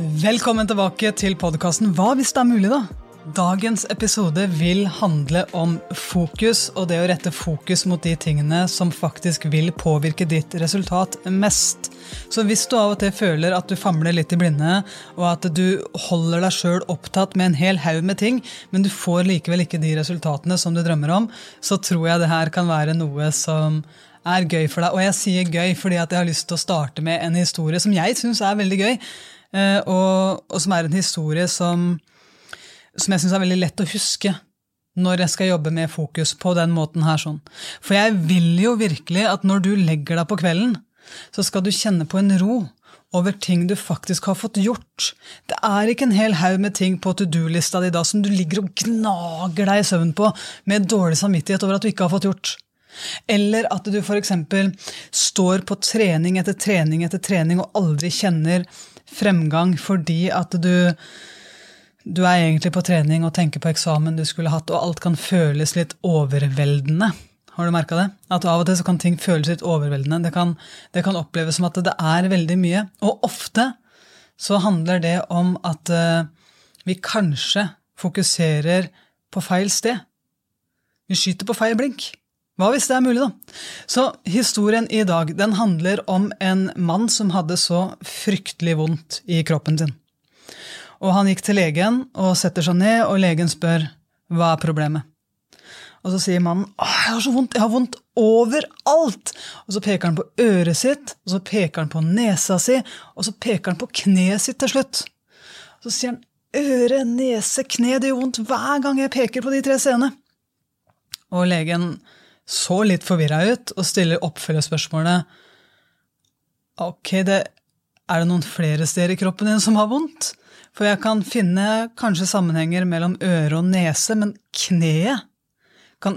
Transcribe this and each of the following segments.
Velkommen tilbake til podkasten Hva hvis det er mulig, da? Dagens episode vil handle om fokus og det å rette fokus mot de tingene som faktisk vil påvirke ditt resultat mest. Så hvis du av og til føler at du famler litt i blinde, og at du holder deg sjøl opptatt med en hel haug med ting, men du får likevel ikke de resultatene som du drømmer om, så tror jeg det her kan være noe som er gøy for deg. Og jeg sier gøy fordi jeg har lyst til å starte med en historie som jeg syns er veldig gøy, og, og som er en historie som som jeg syns er veldig lett å huske når jeg skal jobbe med fokus på den måten her. sånn. For jeg vil jo virkelig at når du legger deg på kvelden, så skal du kjenne på en ro over ting du faktisk har fått gjort. Det er ikke en hel haug med ting på to do-lista di da som du ligger og gnager deg i søvn på med dårlig samvittighet over at du ikke har fått gjort. Eller at du f.eks. står på trening etter trening etter trening og aldri kjenner fremgang fordi at du du er egentlig på trening og tenker på eksamen du skulle hatt, og alt kan føles litt overveldende. Har du merka det? At av og til så kan ting føles litt overveldende. Det kan, det kan, oppleves som at det er veldig mye. Og ofte så handler det om at uh, vi kanskje fokuserer på feil sted. Vi skyter på feil blink. Hva hvis det er mulig, da? Så historien i dag den handler om en mann som hadde så fryktelig vondt i kroppen sin. Og han gikk til legen og setter seg ned, og legen spør hva er problemet. Og så sier mannen Åh, jeg har så vondt, jeg har vondt overalt. Og så peker han på øret sitt, og så peker han på nesa si, og så peker han på kneet sitt til slutt. Og så sier han øre, nese, kne, det gjør vondt hver gang jeg peker på de tre scenene. Og legen så litt forvirra ut og stiller oppfølgerspørsmålet Ok, det, er det noen flere steder i kroppen din som har vondt? For jeg kan finne kanskje sammenhenger mellom øre og nese, men kneet kan,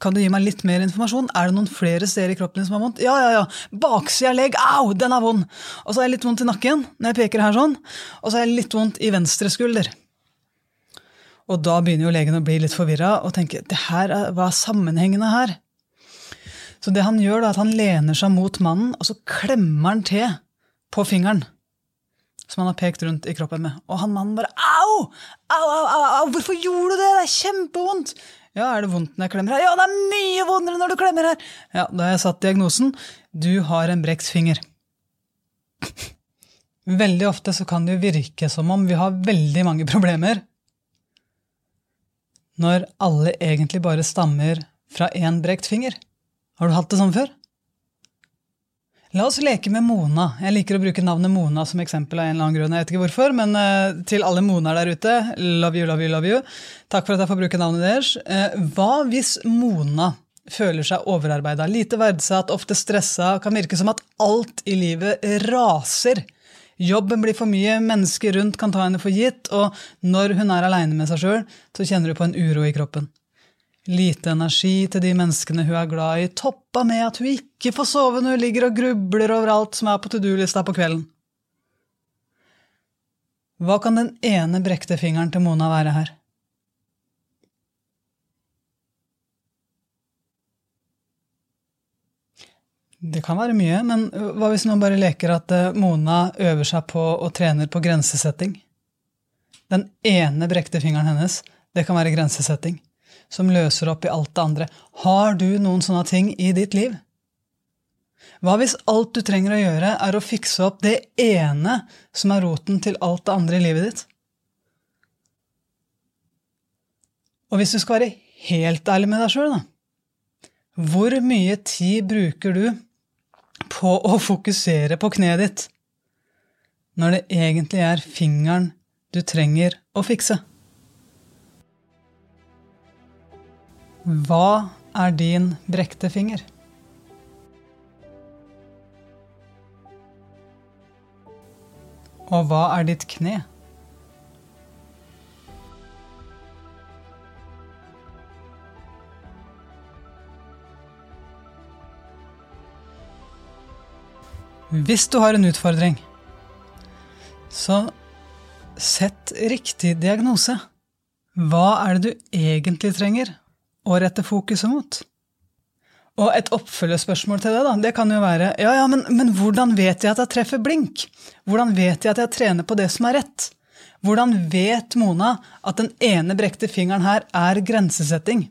kan, du gi meg litt mer informasjon? Er det noen flere steder i kroppen din som har vondt? Ja, ja, ja. Baksida legg, au, den er vond! Og så har jeg litt vondt i nakken når jeg peker her sånn. Og så har jeg litt vondt i venstre skulder. Og da begynner jo legen å bli litt forvirra og tenke hva er sammenhengene her? Så det han gjør, da, at han lener seg mot mannen, og så klemmer han til på fingeren som han har pekt rundt i kroppen med. Og han mannen bare au! Au, au, au! au! Hvorfor gjorde du det? Det er kjempevondt! Ja, er det vondt når jeg klemmer her? Ja, det er mye vondere når du klemmer her! Ja, da har jeg satt diagnosen. Du har en brekt finger. Veldig ofte så kan det jo virke som om vi har veldig mange problemer, når alle egentlig bare stammer fra én brekt finger. Har du hatt det sånn før? La oss leke med Mona. Jeg liker å bruke navnet Mona som eksempel. av en eller annen grunn. Jeg vet ikke hvorfor, men uh, til alle Monaer der ute, love you, love you, love you. Takk for at jeg får bruke navnet deres. Uh, hva hvis Mona føler seg overarbeida, lite verdsatt, ofte stressa, kan virke som at alt i livet raser? Jobben blir for mye, mennesker rundt kan ta henne for gitt, og når hun er aleine med seg sjøl, så kjenner du på en uro i kroppen lite energi til de menneskene hun er glad i, toppa med at hun ikke får sove når hun ligger og grubler over alt som er på to do-lista på kvelden. Hva kan den ene brekte fingeren til Mona være her? Det kan være mye, men hva hvis man bare leker at eh, Mona øver seg på og trener på grensesetting? Den ene brekte fingeren hennes, det kan være grensesetting som løser opp i alt det andre. Har du noen sånne ting i ditt liv? Hva hvis alt du trenger å gjøre, er å fikse opp det ene som er roten til alt det andre i livet ditt? Og hvis du skal være helt ærlig med deg sjøl, da Hvor mye tid bruker du på å fokusere på kneet ditt når det egentlig er fingeren du trenger å fikse? Hva er din brekte finger? Og hva er ditt kne? Hvis du har en utfordring, så sett riktig diagnose. Hva er det du egentlig trenger, å rette fokuset mot. Og et oppfølgerspørsmål til det da, det kan jo være ja, ja, men, men hvordan vet jeg at jeg treffer blink? Hvordan vet jeg at jeg trener på det som er rett? Hvordan vet Mona at den ene brekte fingeren her er grensesetting?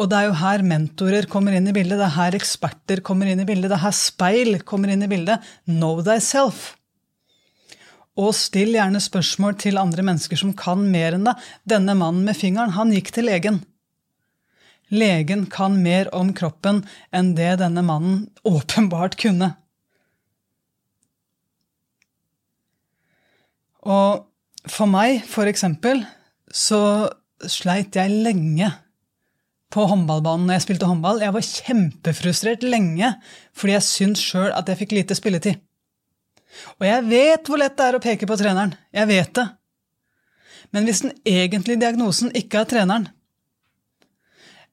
Og det er jo her mentorer kommer inn i bildet, det er her eksperter kommer inn i bildet, det er her speil kommer inn i bildet. Know thyself. Og still gjerne spørsmål til andre mennesker som kan mer enn deg. Denne mannen med fingeren, han gikk til legen. Legen kan mer om kroppen enn det denne mannen åpenbart kunne. Og for meg, for eksempel, så sleit jeg lenge på håndballbanen når jeg spilte håndball. Jeg var kjempefrustrert lenge fordi jeg syntes sjøl at jeg fikk lite spilletid. Og jeg vet hvor lett det er å peke på treneren. Jeg vet det. Men hvis den egentlige diagnosen ikke er treneren,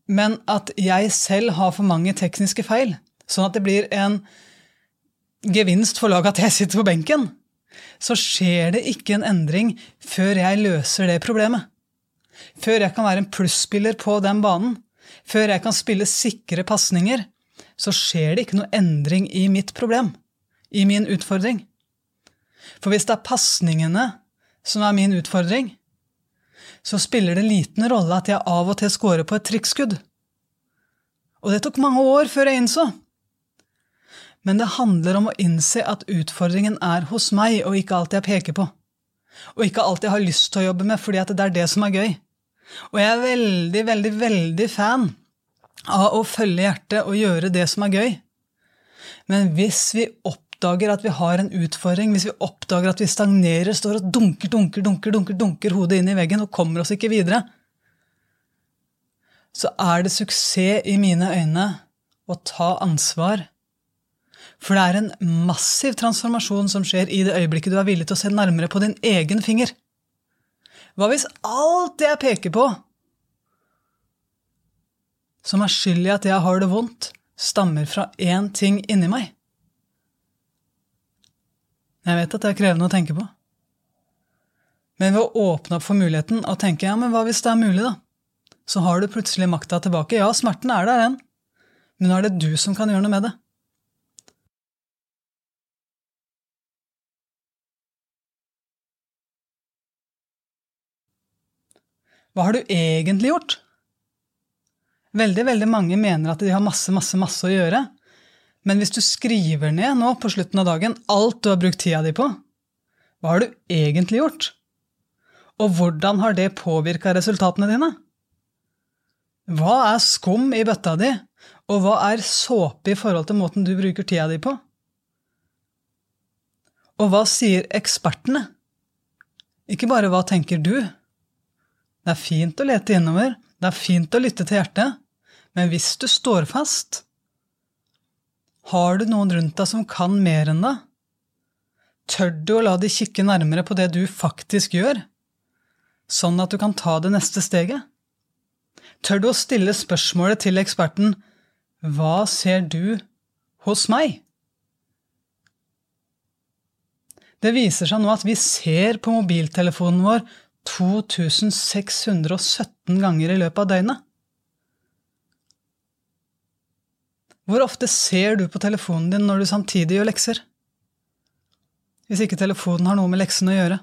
men at jeg selv har for mange tekniske feil, sånn at det blir en gevinst for laget at jeg sitter på benken, så skjer det ikke en endring før jeg løser det problemet. Før jeg kan være en plusspiller på den banen, før jeg kan spille sikre pasninger, så skjer det ikke noe endring i mitt problem, i min utfordring. For hvis det er pasningene som er min utfordring, så spiller det liten rolle at jeg av og til scorer på et trikkskudd. Og det tok mange år før jeg innså. Men det handler om å innse at utfordringen er hos meg, og ikke alt jeg peker på. Og ikke alt jeg har lyst til å jobbe med, fordi det er det som er gøy. Og jeg er veldig, veldig, veldig fan av å følge hjertet og gjøre det som er gøy. Men hvis vi oppdager at vi har en utfordring, hvis vi oppdager at vi stagnerer, står og dunker, dunker, dunker, dunker, dunker hodet inn i veggen og kommer oss ikke videre, så er det suksess i mine øyne å ta ansvar for det er en massiv transformasjon som skjer i det øyeblikket du er villig til å se nærmere på din egen finger. Hva hvis alt det jeg peker på, som er skyld i at jeg har det vondt, stammer fra én ting inni meg? Jeg vet at det er krevende å tenke på. Men ved å åpne opp for muligheten og tenke ja, men hva hvis det er mulig, da? Så har du plutselig makta tilbake. Ja, smerten er der, igjen, men nå er det du som kan gjøre noe med det. Hva har du egentlig gjort? Veldig, veldig mange mener at de har masse, masse, masse å gjøre. Men hvis du skriver ned nå på slutten av dagen alt du har brukt tida di på, hva har du egentlig gjort? Og hvordan har det påvirka resultatene dine? Hva er skum i bøtta di, og hva er såpe i forhold til måten du bruker tida di på? Og hva sier ekspertene? Ikke bare hva tenker du, det er fint å lete innover, det er fint å lytte til hjertet, men hvis du står fast, har du noen rundt deg som kan mer enn deg? Tør du å la de kikke nærmere på det du faktisk gjør, sånn at du kan ta det neste steget? Tør du å stille spørsmålet til eksperten Hva ser du hos meg? Det viser seg nå at vi ser på mobiltelefonen vår 2617 ganger i løpet av døgnet. Hvor ofte ser du på telefonen din når du samtidig gjør lekser? Hvis ikke telefonen har noe med leksen å gjøre.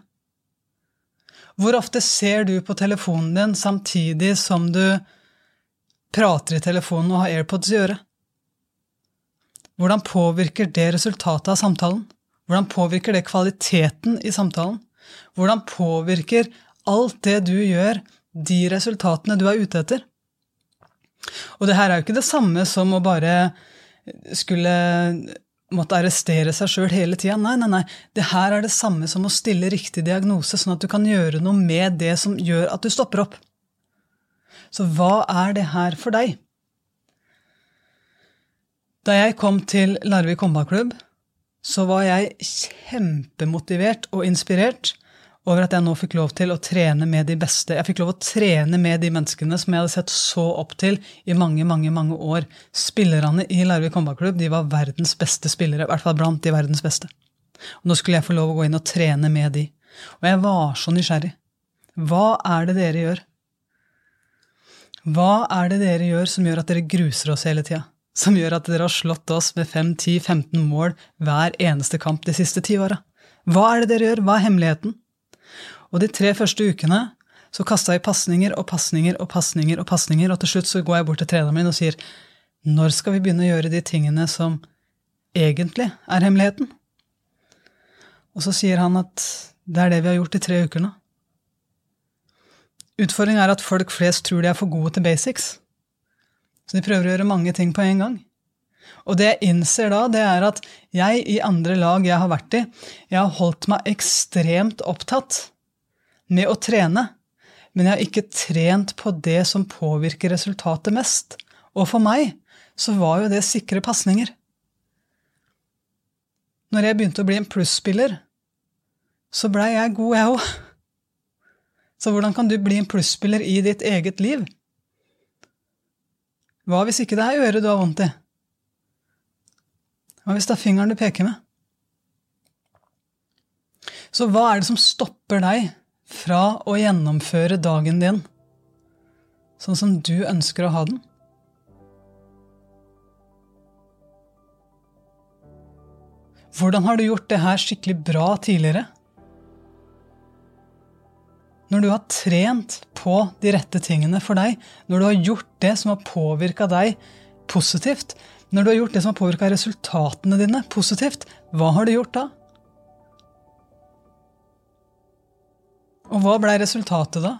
Hvor ofte ser du på telefonen din samtidig som du prater i telefonen og har AirPods i øret? Hvordan påvirker det resultatet av samtalen? Hvordan påvirker det kvaliteten i samtalen? Hvordan påvirker alt det du gjør, de resultatene du er ute etter. Og det her er jo ikke det samme som å bare skulle måtte arrestere seg sjøl hele tida. Nei, nei, nei. Det her er det samme som å stille riktig diagnose, sånn at du kan gjøre noe med det som gjør at du stopper opp. Så hva er det her for deg? Da jeg kom til Larvik håndballklubb, så var jeg kjempemotivert og inspirert over at jeg nå fikk lov til å trene med de beste. Jeg fikk lov å trene med de menneskene som jeg hadde sett så opp til i mange mange, mange år. Spillerne i Larvik håndballklubb de var verdens beste spillere. I hvert fall blant de verdens beste. Og Nå skulle jeg få lov å gå inn og trene med de. Og jeg var så nysgjerrig. Hva er det dere gjør? Hva er det dere gjør som gjør at dere gruser oss hele tida? som gjør at dere har slått oss med 5-10-15 mål hver eneste kamp de siste ti åra? Hva er det dere gjør? Hva er hemmeligheten? Og de tre første ukene så kasta jeg pasninger og pasninger og pasninger, og pasninger, og til slutt så går jeg bort til treneren min og sier når skal vi begynne å gjøre de tingene som egentlig er hemmeligheten? Og så sier han at det er det vi har gjort de tre uker nå. Utfordringen er at folk flest tror de er for gode til basics. Så de prøver å gjøre mange ting på en gang. Og det jeg innser da, det er at jeg i andre lag jeg har vært i, jeg har holdt meg ekstremt opptatt med å trene, men jeg har ikke trent på det som påvirker resultatet mest. Og for meg så var jo det sikre pasninger. Når jeg begynte å bli en plusspiller, så blei jeg god, jeg òg. Så hvordan kan du bli en plusspiller i ditt eget liv? Hva hvis ikke det er øret du har vondt i? Hva hvis det er fingeren du peker med? Så hva er det som stopper deg fra å gjennomføre dagen din sånn som du ønsker å ha den? Hvordan har du gjort det her skikkelig bra tidligere? Når du har trent på de rette tingene for deg, når du har gjort det som har påvirka deg positivt, når du har gjort det som har påvirka resultatene dine positivt, hva har du gjort da? Og hva blei resultatet da?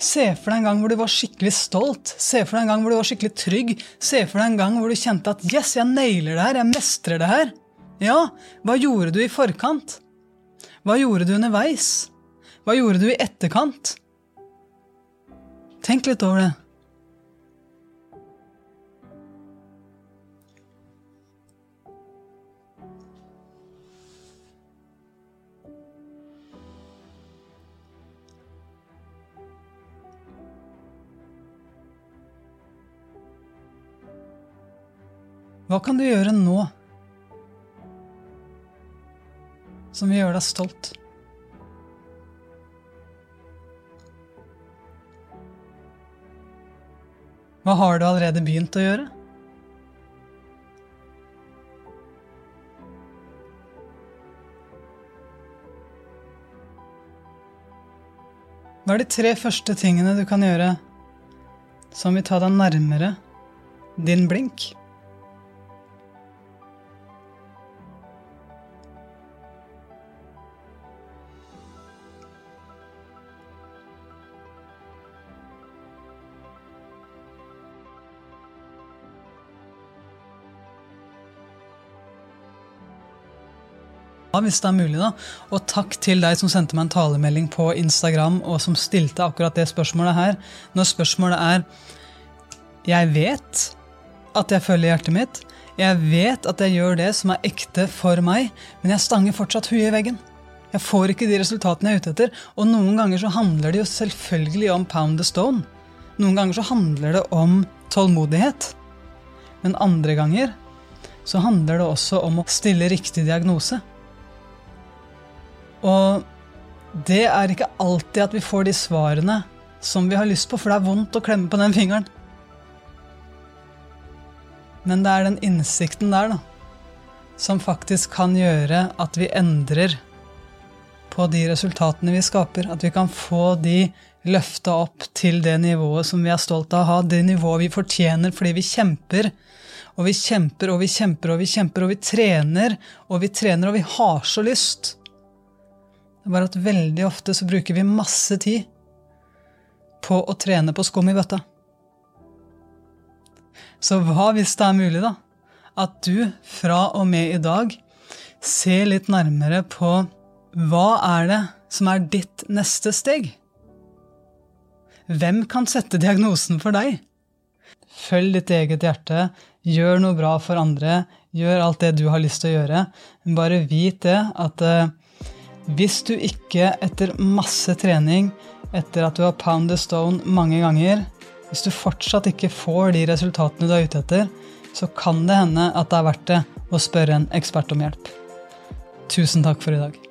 Se for deg en gang hvor du var skikkelig stolt. Se for deg en gang hvor du var skikkelig trygg. Se for deg en gang hvor du kjente at 'yes, jeg nailer det her. Jeg mestrer det her'. Ja, hva gjorde du i forkant? Hva gjorde du underveis? Hva gjorde du i etterkant? Tenk litt over det. Hva kan du gjøre nå som vil gjøre deg stolt? Hva har du allerede begynt å gjøre? Hva er de tre første tingene du kan gjøre som vil ta deg nærmere din blink? Hvis det er mulig. da. Og takk til deg som sendte meg en talemelding på Instagram, og som stilte akkurat det spørsmålet her. Når spørsmålet er Jeg vet at jeg følger hjertet mitt. Jeg vet at jeg gjør det som er ekte for meg, men jeg stanger fortsatt huet i veggen. Jeg får ikke de resultatene jeg er ute etter. Og noen ganger så handler det jo selvfølgelig om pound the stone. Noen ganger så handler det om tålmodighet. Men andre ganger så handler det også om å stille riktig diagnose. Og det er ikke alltid at vi får de svarene som vi har lyst på, for det er vondt å klemme på den fingeren. Men det er den innsikten der, da, som faktisk kan gjøre at vi endrer på de resultatene vi skaper. At vi kan få de løfta opp til det nivået som vi er stolt av å ha. Det nivået vi fortjener fordi vi kjemper. Og vi kjemper og vi kjemper og vi kjemper, og vi trener og vi trener, og vi har så lyst. Det er bare at veldig ofte så bruker vi masse tid på å trene på skum i bøtta. Så hva hvis det er mulig, da? At du fra og med i dag ser litt nærmere på hva er det som er ditt neste steg? Hvem kan sette diagnosen for deg? Følg ditt eget hjerte, gjør noe bra for andre, gjør alt det du har lyst til å gjøre. Men bare vit det at uh, hvis du ikke etter masse trening, etter at du har pound the stone mange ganger, hvis du fortsatt ikke får de resultatene du er ute etter, så kan det hende at det er verdt det å spørre en ekspert om hjelp. Tusen takk for i dag.